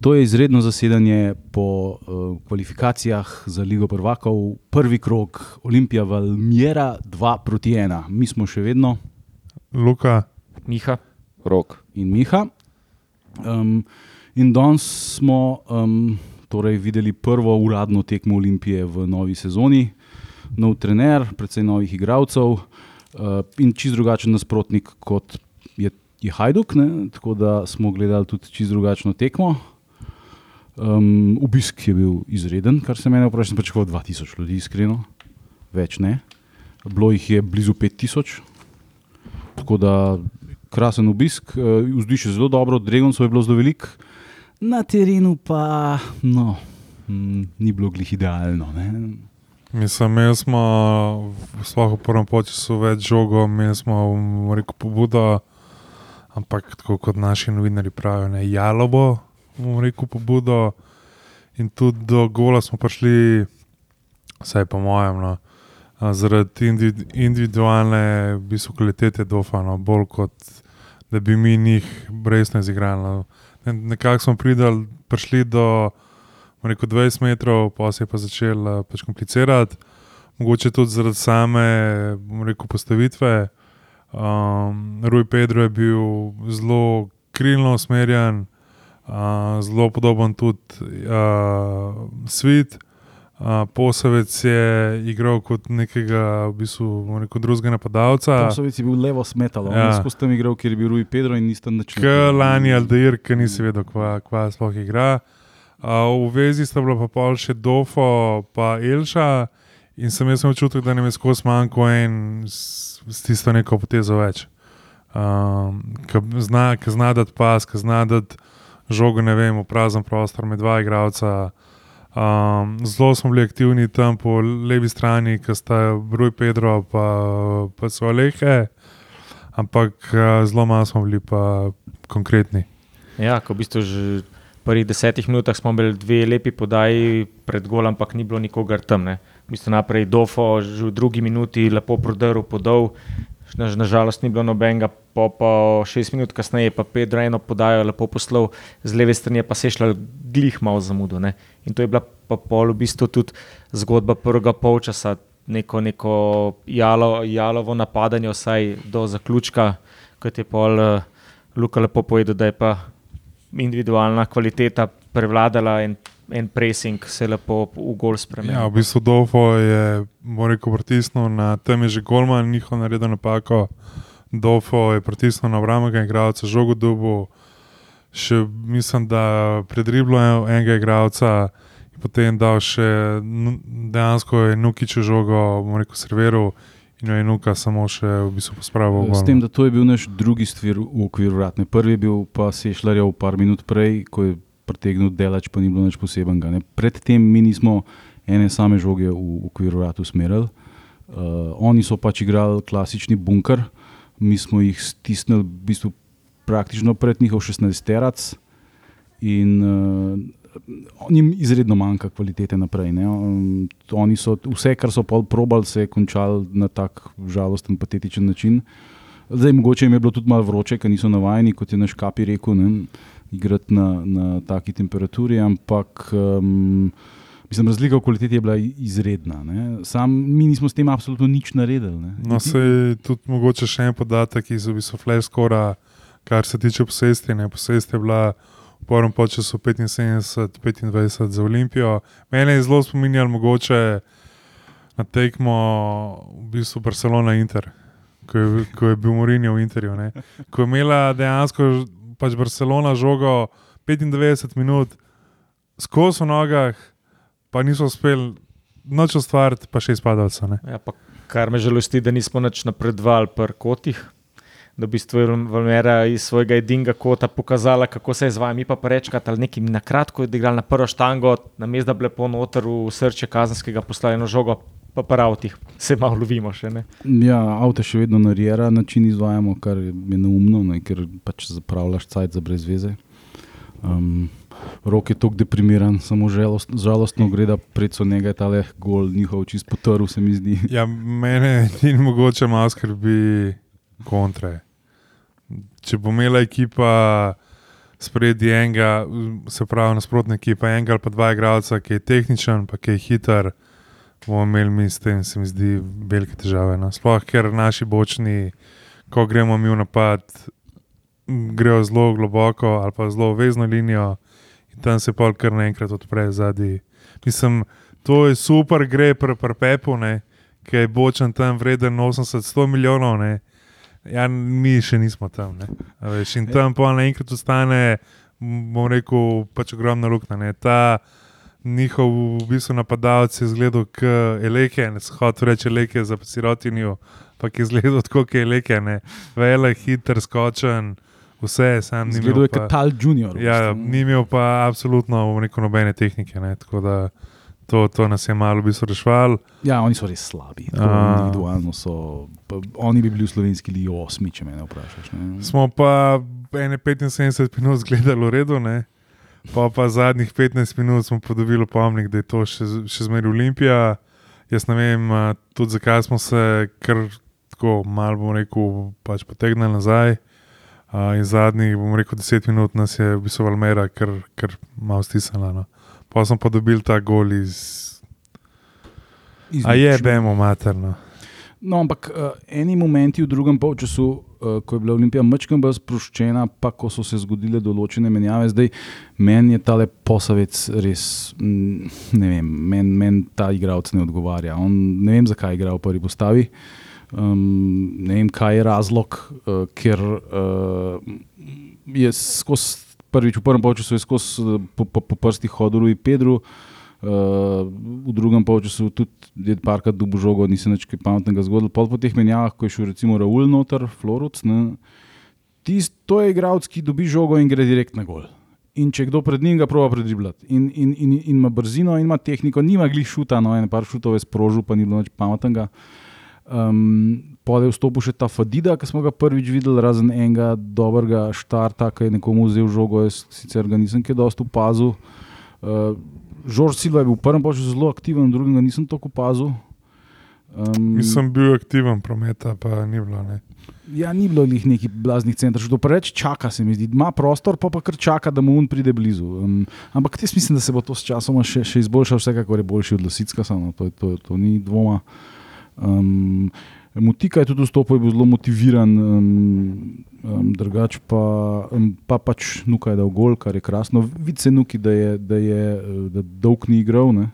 To je izredno zasedanje po uh, kvalifikacijah za Ligo Prvakov, prvi krok, Olimpija Valmiera 2 proti 1. Mi smo še vedno Luka, Miha, Rok. in Miha. Um, in danes smo um, torej videli prvo uradno tekmo Olimpije v novi sezoni, nov trener, predvsej novih igralcev uh, in čist drugačen nasprotnik kot je, je Hajduk. Ne? Tako da smo gledali tudi čist drugačno tekmo. Um, obisk je bil izreden, kar se mene vpraša. Sem pričakoval 2000 ljudi, iskreno, več ne. Bilo jih je blizu 5000. Tako da krasen obisk, uh, vzdušje zelo dobro, Dregoncev je bilo zelo velik, na terenu pa no, mm, ni bilo glih idealno. Ne? imeli smo v prvem času več žogov, imeli smo bom rekel, pobudo, ampak tako kot naši novinari pravijo, ne jalobo, bomo rekel pobudo. In tudi do gola smo prišli, vsaj po mojem, no, zaradi individu, individualne v bistvu, kvalitete Dofana, bolj kot da bi mi njih resno izigrali. No. Ne, nekako smo pridali, prišli do rekel, 20 metrov, pa se je pa začel pač komplicirati, mogoče tudi zaradi same rekel, postavitve. Um, Rui Pedro je bil zelo krilno usmerjen, uh, zelo podoben tudi uh, Svit. Uh, Posavec je igral kot nekega v bistvu, rekel, drugega napadalca. Posovec je bil levo smetalo, Ja. skozi tam igral, kjer je bil Rui Pedro in niste nič K lani Aldeir, ki nisi vedel, kva, kva sploh igra. Uh, v vezi sta bila pa pol še Dofo in Elša, in sem jaz občutek, da nam je skozi manjko en s, tisto neko potezo več. Um, ki zna, ki zna dati pas, ki zna dati žogo, ne vem, v prazen prostor med dva igralca. Um, zelo smo bili aktivni tam po levi strani, ki sta Bruj Pedro pa, pa so Alehe, ampak uh, zelo malo smo bili pa konkretni. Ja, ko v bistvu že v prvih desetih minutah smo imeli dve lepi podaji pred golom, ampak ni bilo nikogar tam. Ne. Bistvu naprej Dofo, že v drugi minuti lepo prodrl podol. Na, nažalost ni bilo nobenega, po, po šest minut kasneje pa Pedro eno podajo lepo poslal, z leve strani pa se šla glih malo zamudo. Ne. In to je bila pa pol v bistvu tudi zgodba prvega polčasa, neko, neko jalo, jalovo napadanje, vsaj do zaključka, kot je pol uh, Luka lepo povedal, da je pa individualna kvaliteta prevladala in en pressing se je lepo v gol spremenil. Ja, v bistvu Dofo je, bom rekel, pritisnil na tem je že Golman, njihov naredil napako. Dofo je pritisnil na obramnega igralca, žogo dubu, še mislim, da predriblo enega igralca in potem dal še dejansko je Nukiče žogo, bom rekel, serviral in jo je Nuka samo še v bistvu pospravil. v S tem, da to je bil naš drugi stvir v okviru vratne. Prvi je bil pa Sešljarjev par minut prej, ko je pretegnil delač, pa ni bilo nič posebenega. Ne. Predtem mi nismo ene same žoge v okviru vratu usmerili. Uh, oni so pač igrali klasični bunker, mi smo jih stisnili v bistvu praktično pred njihov 16-terac in uh, njim izredno manjka kvalitete naprej. Ne. Um, oni so vse, kar so pol probali, se je končalo na tak žalosten, patetičen način. Zdaj, mogoče jim je bilo tudi malo vroče, ker niso navajeni, kot je naš kapi rekel, ne, igrati na, na taki temperaturi, ampak um, mislim, razlika v kvaliteti je bila izredna. Ne. Sam mi nismo s tem absolutno nič naredili. Ne. No, se je tudi mogoče še en podatek iz v bistvu Flash Score, kar se tiče posesti. Ne. Posest je bila v prvem času 75-25 za Olimpijo. Mene je zelo spominjalo mogoče na tekmo v bistvu Barcelona-Inter, ko, je- ko je bil Mourinho v Interju. Ne. Ko je imela dejansko pač Barcelona žogo 95 minut, skozi v nogah, pa niso uspeli noč ustvariti, pa še izpadalca. ne. Ja, pa kar me žalosti, da nismo nič napredovali pri kotih. Da v bistvu je Valmera iz svojega edinega kota pokazala, kako se je z vami pa rečkati, ali nekaj na kratko je igral na prvo štango, na mestu, da bi lepo noter v srce kazenskega poslali žogo, pa pa avtih se malo lovimo še. Ne? Ja, avto še vedno na rjera način izvajamo, kar je neumno, ne, ker pač zapravljaš cajt za brez veze. Um, Rok je tako deprimiran, samo žalost, žalostno gre, da predso njega je ta le gol njihov čist potrl, se mi zdi. Ja, mene ni mogoče malo skrbi kontre. Če bo imela ekipa spredi enega, se pravi nasprotne ekipe, enega ali pa dva igralca, ki je tehničen, pa ki je hiter, bomo imeli mi s tem, se mi zdi, velike težave. No. Sploh ker naši bočni, ko gremo mi v napad, grejo zelo globoko ali pa zelo vezno linijo in tam se pol kar naenkrat odpre zadnji. Mislim, to je super, gre pri pr Pepu, ne, ki je bočen tam vreden 80-100 milijonov. Ne. Ja, mi še nismo tam. Veš, in tam pa naenkrat ostane, bom rekel, pač ogromna luknja. Ta njihov v bistvu napadalec je izgledal kot eleke, ne se hoče reči eleke za sirotinjo, pa je izgledal tako, kot eleke, ne. Velik, hiter, skočen, vse, sam ni Zgledal imel. je kot Tal Junior. ja, ni imel pa absolutno nobene tehnike. Ne, tako da to, to nas je malo v bistvu rešval. Ja, oni so res slabi. Tako. Individualno so. Pa, oni bi bili v slovenski ligi osmi, če me ne vprašaš. Ne? Smo pa ene 75 minut gledali v redu, ne? Pa pa zadnjih 15 minut smo pa dobili opomnik, da je to še, še zmeraj Olimpija. Jaz ne vem, tudi zakaj smo se kar tako malo, bom rekel, pač potegnili nazaj. A, in zadnjih, bom rekel, 10 minut nas je v bistvu Valmera kar, kar malo stisnila. No. Pa smo pa dobili ta gol iz. A je, demo materno. No, ampak uh, eni momenti v drugem polčasu, uh, ko je bila Olimpija mečkam bolj sproščena, pa ko so se zgodile določene menjave, zdaj meni je tale posavec res, mm, ne vem, meni men ta igralec ne odgovarja. On, ne vem, zakaj igra v prvi postavi. Um, ne vem, kaj je razlog, uh, ker uh, je skozi prvič v prvem polčasu je skozi po, po, po prstih hodil in Pedro. Uh, v drugem polčasu tudi je parkrat dubo žogo, nisem več kaj pametnega zgodil. Pol po teh menjavah, ko je šel recimo Raul noter, Floruc, ne, tist, to je igralec, ki dobi žogo in gre direkt na gol. In če kdo pred njim ga proba predriblati, in, in, in, in ima brzino, in ima tehniko, nima glih šuta, no, en par šutov je sprožil, pa ni bilo nič pametnega. Um, Pode vstopil še ta Fadida, ki smo ga prvič videli, razen enega dobrega štarta, ki je nekomu vzel žogo, jaz sicer ga nisem kaj dosto opazil. Uh, Žorž Silva je bil v prvem času zelo aktiven, v drugem ga nisem tako opazil. Um, Nisem bil aktiven, prometa pa ni bilo. Ne. Ja, ni bilo njih nekih blaznih centrov, že to preveč čaka, se mi zdi. Ima prostor, pa pa kar čaka, da mu on pride blizu. Um, ampak jaz mislim, da se bo to s časom še, še izboljšalo, vsekakor je boljši od Losicka, samo to, to, to ni dvoma. Um, Mutika je tudi vstopil, je bil zelo motiviran, um, um, drugače pa, um, pa pač Nuka je dal gol, kar je krasno. Vidi se Nuki, da je, da je da dolg ni igral. Ne?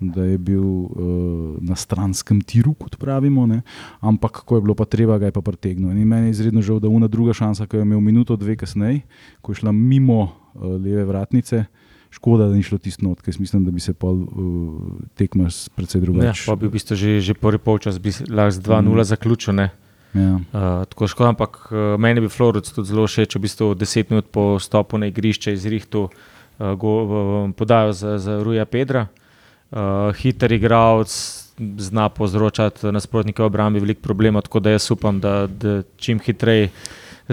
da je bil uh, na stranskem tiru, kot pravimo, ne? ampak ko je bilo pa treba, ga je pa pretegnil. In meni je izredno žal, da una druga šansa, ki jo je imel minuto, dve kasneje, ko je šla mimo uh, leve vratnice, škoda, da ni šlo tisto not, ker mislim, da bi se pol uh, tekma precej Ja, drugače. pa bi v bistvu že, že prvi polčas bi lahko z 2-0 Mm. zaključil. Ne? Ja. Uh, tako škoda, ampak uh, meni bi Floruc tudi zelo všeč, v bistvu 10 minut po stopu na igrišče izrihtu uh, go, uh, podajo za, za Ruja Pedra. Uh, hiter igralec zna povzročati nasprotnike obrambi veliko problemov, tako da jaz upam, da, da čim hitreje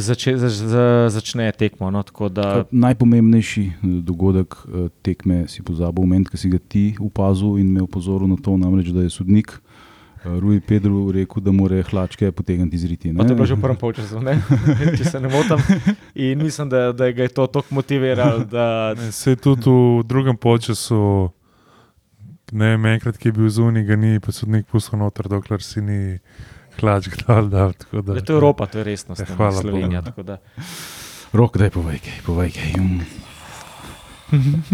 zače, za, za, začne tekmo. No, tako da, Najpomembnejši eh, dogodek eh, tekme si pozabil, moment, ki si ga ti opazil in me opozoril na to, namreč, da je sodnik eh, Rui Pedro rekel, da mora hlačke potegniti iz riti. To je bilo že v prvem polčasu, ne? če se ne motim. In mislim, da, da ga je to tako motiviralo. Da, Se je tudi v drugem času, ne vem, enkrat, ki je bil zunaj, ga ni pa sodnik pustil noter, dokler si ni hlač tako da, da je to Evropa, to je resnost. Ja, ne, hvala Slovenija. Tako da- Rok, daj povej kaj, povej kaj. Mm.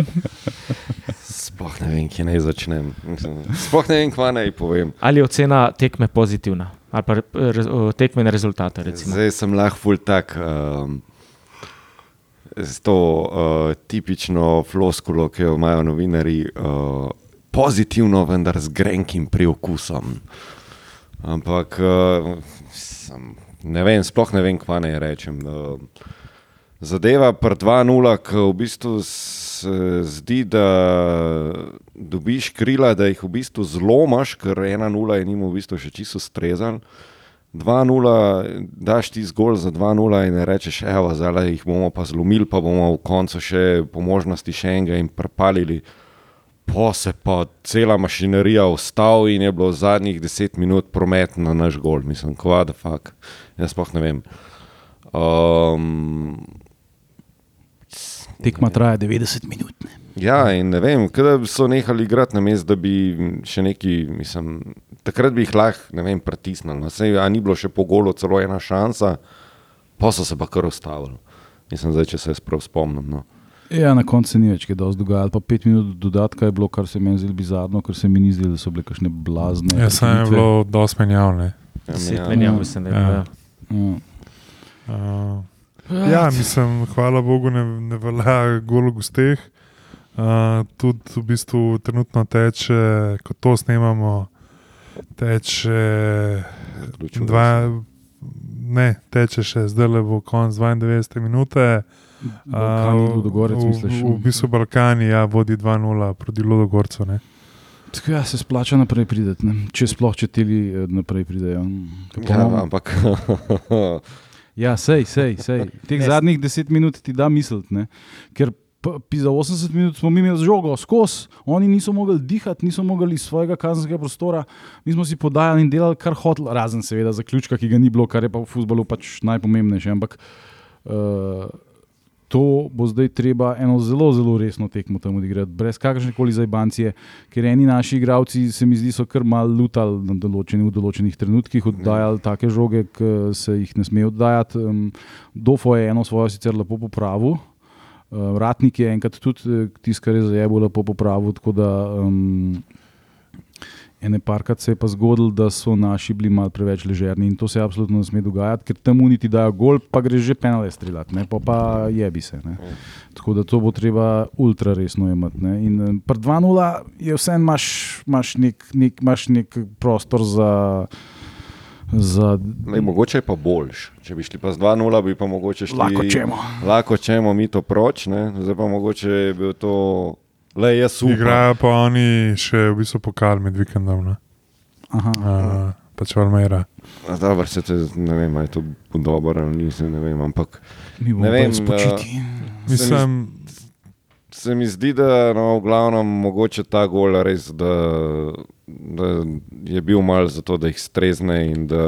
Sploh ne vem, kje naj začnem. Sploh ne vem, kva naj povem. Ali je ocena tekme pozitivna, ali pa re- o, tekmene rezultate. Recimo. Zdaj sem lahko ful tak. Um, Z to uh, tipično floskulo, ki jo imajo novinari, uh, pozitivno, vendar z grenkim priokusom. Ampak uh, sem, ne vem, sploh ne vem, kva naj rečem. Uh, zadeva pr 2-0, ki v bistvu se zdi, da dobiš krila, da jih v bistvu zlomaš, ker 1-0 je njim v bistvu še čisto strezan. 2-0, daš ti zgolj za 2-0 in rečeš, evo, zdaj jih bomo pa zlomili, pa bomo v koncu še po možnosti še enega in prepalili. Po se pa cela mašinerija ustavi in je bilo zadnjih 10 minut promet na naš gol, mislim, kva da fuk. Jaz sploh ne vem. Um, Tekma traja 90 minut. Ne. Ja, in ne vem, kaj so nehali igrati na mestu, da bi še neki, mislim, takrat bi jih lahko, ne vem, pritisnili. No. Sej, a ni bilo še po golu celo ena šansa, pa so se pa kar ustavili. Mislim, zdaj, če se jaz prav spomnim. No. Ja, na koncu ni več kaj dosti dogajalo. Pa pet minut dodatka je bilo, kar se meni zdi bizarno, ker se mi ni zdelo, da so bile kakšne blazne. Ja, sem je bilo dosti menjavne. Ja, Deset ja. menjav, mislim, da je Ja. bilo. Ja. Uh, ja, mislim, hvala Bogu, ne, ne velja golo gosteh. Uh, tudi v bistvu trenutno teče, ko to snemamo, teče dva, ne, teče še zdaj le bo konc 92 minute. Balkani, Uh, Ludogorec, v, misliš? v, v bistvu Balkani ja, vodi 2-0 proti Ludogorcu. Ne. Tako ja, se splača naprej priti, če sploh če teli eh, naprej pridejo. Ja, ampak Ja, sej, sej, sej. Teh Ne, zadnjih deset minut ti da misliti, ne? ker za 80 minut smo mi imeli žogo skozi, oni niso mogli dihati, niso mogli iz svojega kazenskega prostora, mi smo si podajali in delali, kar hotel, razen seveda zaključka, ki ga ni bilo, kar je pa v futbalu pač najpomembnejše. Ampak uh, to bo zdaj treba eno zelo, zelo resno tekmo tam odigrati, brez kakršne koli zajbancije, ker eni naši igravci se mi zdi, so kar mal lutali na določeni, v določenih trenutkih, oddajali take žoge, ki se jih ne sme oddajati. Um, Dofo je eno svojo sicer lepo popravil. Uh, Ratnik je enkrat tudi tisto, kar je za jebo lepo popravil. Tako da um, ene parkrat se je pa zgodilo, da so naši bili malo preveč ležerni in to se absolutno ne sme dogajati, ker tam uniti dajo gol, pa gre že penale streljati, ne, pa, pa jebi se. Ne. Tako da to bo treba ultra resno imeti. Ne. In eh, pri 2-0 je vse imaš, imaš, nek, nek, imaš nek prostor za. za ne, mogoče je pa boljš. Če bi šli pa z 2-0, bi pa mogoče šli. Lahko čemo. Lahko čemo mi to proč, ne? zdaj pa mogoče je bil to. Le jaz upam. Igrajo pa oni še v bistvu pokal med vikendom. Ne? Aha, Uh, pač Valmera. Dobro, se te, ne vem, ali je to dobro ali nisem, ne vem, ampak mi bomo ne vem, spočiti. Mislim, se mi zdi, da no, v glavnem mogoče ta gol res, da, da je bil mal zato, da jih strezne in da,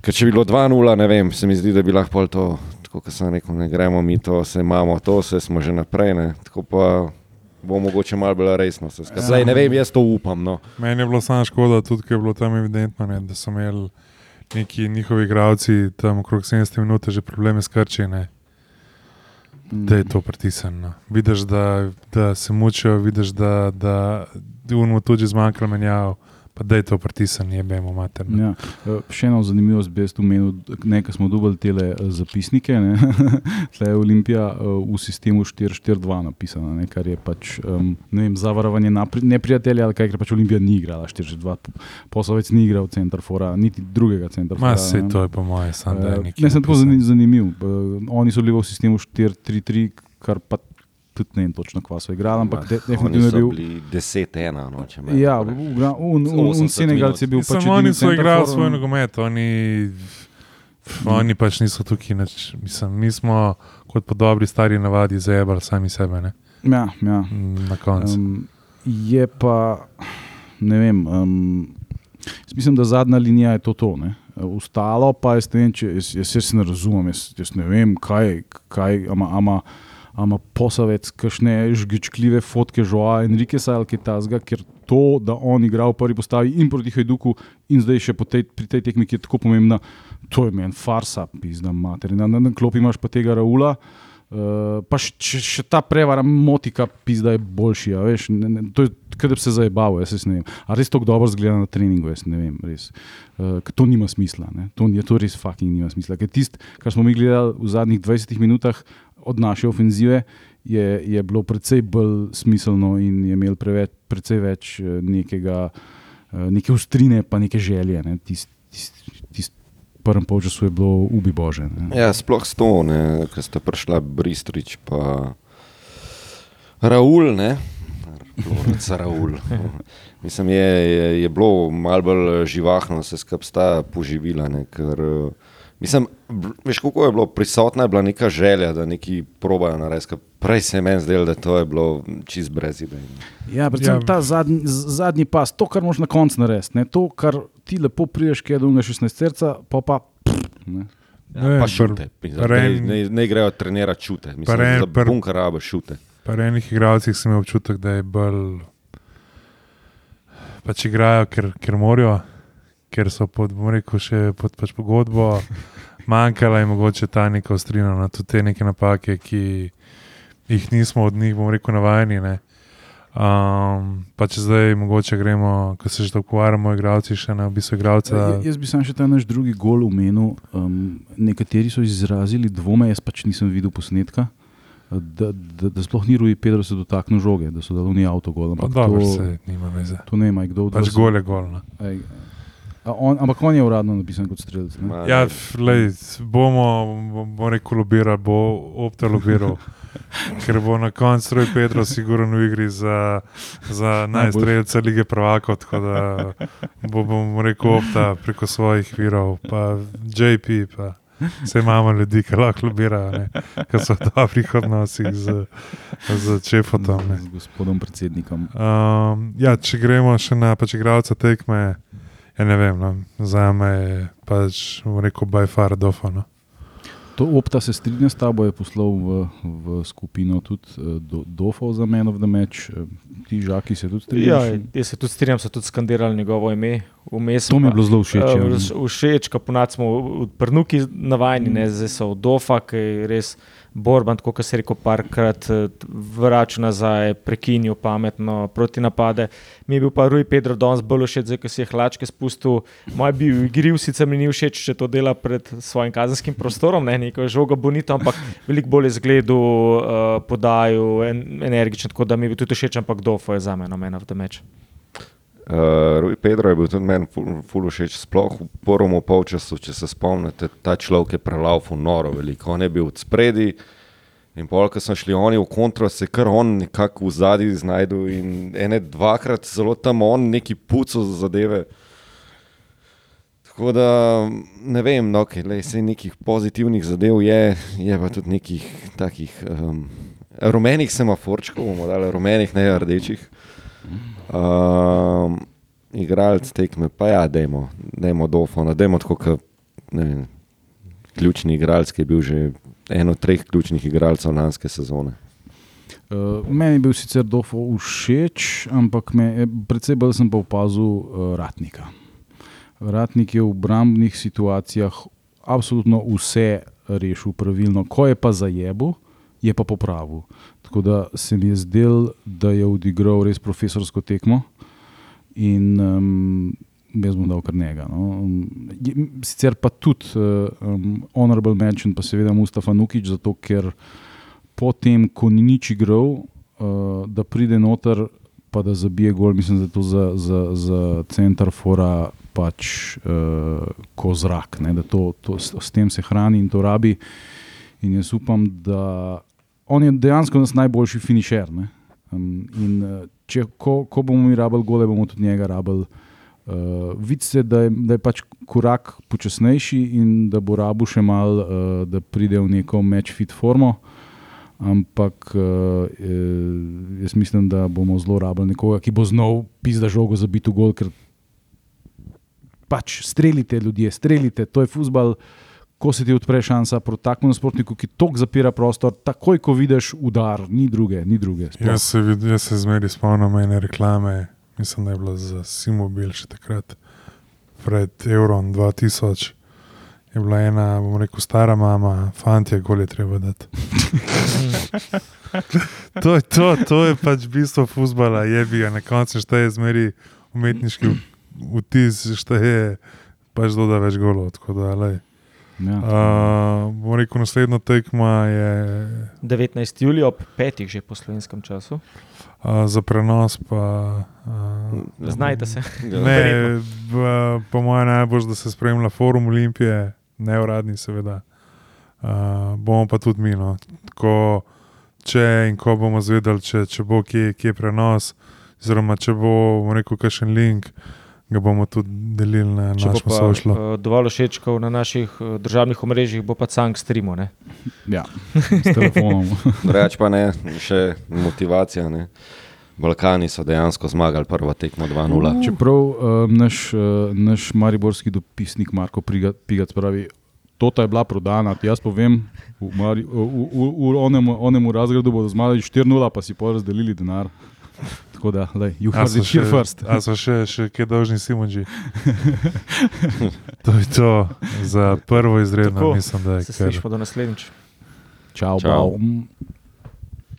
ker če bi bilo 2-0, ne vem, se mi zdi, da bi lahko pol to, tako kot sem rekel, ne gremo mi to, se imamo to, se smo že naprej, ne, tako pa bo mogoče malo bolj resno se skazati. Zdaj ne vem, jaz to upam, no. meni je bilo samo škoda, tudi ker je bilo tam evidentno, ne, da so imeli neki njihovi igravci tam okrog 70 minut že probleme s krčine. Da je to pritisnjeno. Vidiš, da, da se mučijo, vidiš, da, da unmo tudi zmanjkalo menjav, pa da je to pritisnjeno, je bemo materno. Ja. eh, Še eno zanimivost bi jaz omenil, nekaj smo dobili tele eh, zapisnike. Tle je Olimpija eh, v sistemu 4-4-2 napisana, ne, kar je pač um, vem, zavarovanje neprijatelja ali kaj, ker pač Olimpija ni igrala 4-4-2, poslovec ni igral centrafora, niti drugega centrafora. Ma se to je po moje, samo da je nekaj. Ne, sem tako zanimiv. Oni so bili v sistemu 4-3-3, kar pa tudi ne vem točno, kva so igrali, ampak de, definitivno je bil. bili 10-1, no, če me Ja, v- v- un- un- un 80 Senegalci je bil pač. oni edini so igrali svoj um, nogomet, oni, oni pač niso tukaj. Nič, mislim, mi smo kot po dobri stari navadi zajebali sami sebe ne, Ja, ja. na koncu. Um, je pa, ne vem, um, jaz mislim, da zadnja linija je to. to ne. Ostalo pa jaz vem, če jaz, jaz, jaz ne razumem, jaz, jaz ne vem, kaj, kaj ama, ama, ama posavec, kakšne žgičkljive fotke žoa Enriquesa ali kaj tasga, ker to, da on igra v prvi postavi in proti Hajduku in zdaj še tej, pri tej tekmi, ki je tako pomembna, to je meni farsa, pizda mater. Na, na, na klopi imaš pa tega Raula. Uh, pa še, še, ta prevara motika, pizda je boljši. a Veš, ne, ne, to je da bi se zabavil, jaz res ne vem. A res tako dobro zgleda na treningu, jaz ne vem. Res. Uh, to nima smisla, ne. to, je, to res fucking nima smisla. Ker tisto, kar smo mi gledali v zadnjih 20 minutah od naše ofenzive, je, je bilo precej bolj smiselno in je imel preveč, precej več eh, nekega, eh, neke ustrine, pa neke želje. Ne. Tisti tist, tist prvem polčasu je bilo ubi bože. Ne. Ja, sploh s to, ki ste prišla Bristrič, pa Raul, ne. Lorenz Raul. Mislim, je, je, je bilo malo bolj živahno, se skrb sta poživila. Ne, ker, eh, mislim, veš, kako je bilo prisotna, je bila neka želja, da neki probajo narediti. Prej se je meni zdelo, da to je bilo čist brez idej. Ja, predvsem Ja. ja. ta zadnji, zadnji pas, to, kar moš na koncu narediti, ne? to, kar ti lepo priješ, ki je dolga 16 terca, pa pa. pff, ne. Ne vem, Pa šute. en- Ne, ne grejo trenirati par Mislim, en- za par- bunker rabo šute. Pri enih igralcih sem imel občutek, da je bolj. Pač igrajo, ker, ker morajo, ker so pod, bom rekel, še pod pač pogodbo. Manjkala je mogoče ta neka ostrina na tudi te neke napake, ki jih nismo od njih, bom rekel, navajeni. Ne. Um, pa če zdaj mogoče gremo, ko se že tako ukvarjamo, igralci še na obisko igralca. Ja, jaz bi sam še ta naš drugi gol omenil. Um, nekateri so izrazili dvome, jaz pač nisem videl posnetka. Da, da, da sploh ni Rui Pedro se dotaknil žoge, da so dali ni avtogol. Pa Ampak dobro, to, se nima veze. to ne vem, a je kdo Pač gol je gol. On, ampak on je uradno napisan kot strelec. ne? Ja, lej, bomo, bomo rekel, lobirali, bo opta lobiral. Ker bo na koncu Roj Pedro sigurno v igri za, za najstrelca lige prvakov, tako da bo, bomo rekel, opta preko svojih virov, pa JP, pa vse imamo ljudi, ki lahko lobirajo, ki so v dobrih odnosih z, z Čefotom. Ne. Z gospodom predsednikom. Um, ja, če gremo še na pač igralca tekme, ja ne vem, no, za me je pač, bom rekel, by far dofano. To opta se strinja s tabo, je poslal v, v skupino tudi uh, do, Dofo za Men of the Match. Uh, ti žaki se tudi Ja, strinjaš? jaz se tudi strinjam, so tudi skandirali njegovo ime. Vmes to mi je bilo zelo všeč. Eh, ja. Všeč, ko ponad smo v prnuki navajeni, ne, zdaj so od Dofa, ki je res borban, kot se je rekel, parkrat eh, vračal nazaj, prekinil pametno proti napade. Mi je bil pa Rui Pedro danes bolj všeč, zdaj, ko si je hlačke spustil. Moj bi igriv, sicer mi ni všeč, če to dela pred svojim kazenskim prostorom, ne neko žogo bonito, ampak veliko bolj izgledal, uh, podajal, en, energičen, tako da mi je bil tudi všeč, ampak Dofo je za me namen v tem meč. Uh, Rui Pedro je bil tudi meni ful, ful všeč, sploh v prvem polčasu, če se spomnite, ta človek je prelaufal noro veliko. On je bil od spredi in pol, ko so šli oni v kontro, se kar on nekako v zadnji znašel in ene dvakrat zelo tam on neki puco za zadeve. Tako da ne vem, no, okay, lej, se nekih pozitivnih zadev je, je pa tudi nekih takih um, rumenih semaforčkov, bomo dali rumenih, ne rdečih. Um, igralec tekme, pa ja, dajmo, dajmo dofona, dajmo tako, kot ključni igralec, ki je bil že eno od treh ključnih igralcev lanske sezone. Uh, meni je bil sicer Dofo všeč, ampak me, predvsej bolj sem pa opazil uh, Ratnika. Ratnik je v obrambnih situacijah absolutno vse rešil pravilno, ko je pa zajebil, je pa popravil. Tako da se mi je zdel, da je odigral res profesorsko tekmo in um, jaz bom dal kar njega. No. Sicer pa tudi um, honorable mention, pa seveda Mustafa Nukič, zato ker potem, ko ni nič igral, uh, da pride noter, pa da zabije gol, mislim, da je to za, za, za center fora pač uh, ko zrak, ne, da to, to, s, s tem se hrani in to rabi. In jaz upam, da on je dejansko nas najboljši finišer. Um, in uh, če, ko, ko bomo mi rabili gole, bomo tudi njega rabili. Uh, Vidi se, da je, da je pač korak počasnejši in da bo rabu še malo, uh, da pride v neko match fit formo. Ampak uh, eh, jaz mislim, da bomo zelo rabili nekoga, ki bo znal pizda žogo za biti v gol, ker pač strelite ljudje, strelite, to je futbal. Ko se ti odpre šansa proti takemu nasprotniku, ki tok zapira prostor, takoj ko vidiš udar, ni druge, ni druge. sploh. Jaz se, vid- jaz se zmeri spomnim ene reklame, mislim, da je bila za Simobil še takrat, pred Euron 2000. Je bila ena, bom rekel, stara mama, fantje, koli je treba dati. to, je to, to je pač bistvo futbola, je bi ga na koncu šteje zmeri umetniški vtis, šteje pač doda več golov. tako Da, lej. Ja. uh, bom rekel, naslednja tekma je 19. julija ob petih že po slovenskem času. uh, za prenos, pa. Uh, Znajte se. Ne, v, po mojem najbolj, da se spremlja forum Olimpije, neuradni, seveda. Uh, bomo pa tudi mi. No. Ko, če in ko bomo zvedeli, če, če bo kje, kje prenos, oziroma če bo bomo rekel, kakšen link, ga bomo tudi delili na Če bo našem pa sošlu. uh, dovolj všečkov na naših uh, državnih omrežjih, bo pa cank streamo. Ne? ja, s telefonom. Reč pa ne, še motivacija. Ne. Balkani so dejansko zmagali prvo tekmo 2-0. Čeprav uh, naš, uh, naš mariborski dopisnik Marko Priga- Pigac pravi, Tota je bila prodana, jaz povem, v, Mari- v, v, v, v onem, onemu razredu bodo zmagali 4-0, pa si pa razdelili denar. Tako da, lej, you it here še, first. a so še, še kje dolžni Simonji? to je to za prvo izredno, Tako, mislim, da je Se kar. slišimo do naslednjič. Čau, Čau. bau.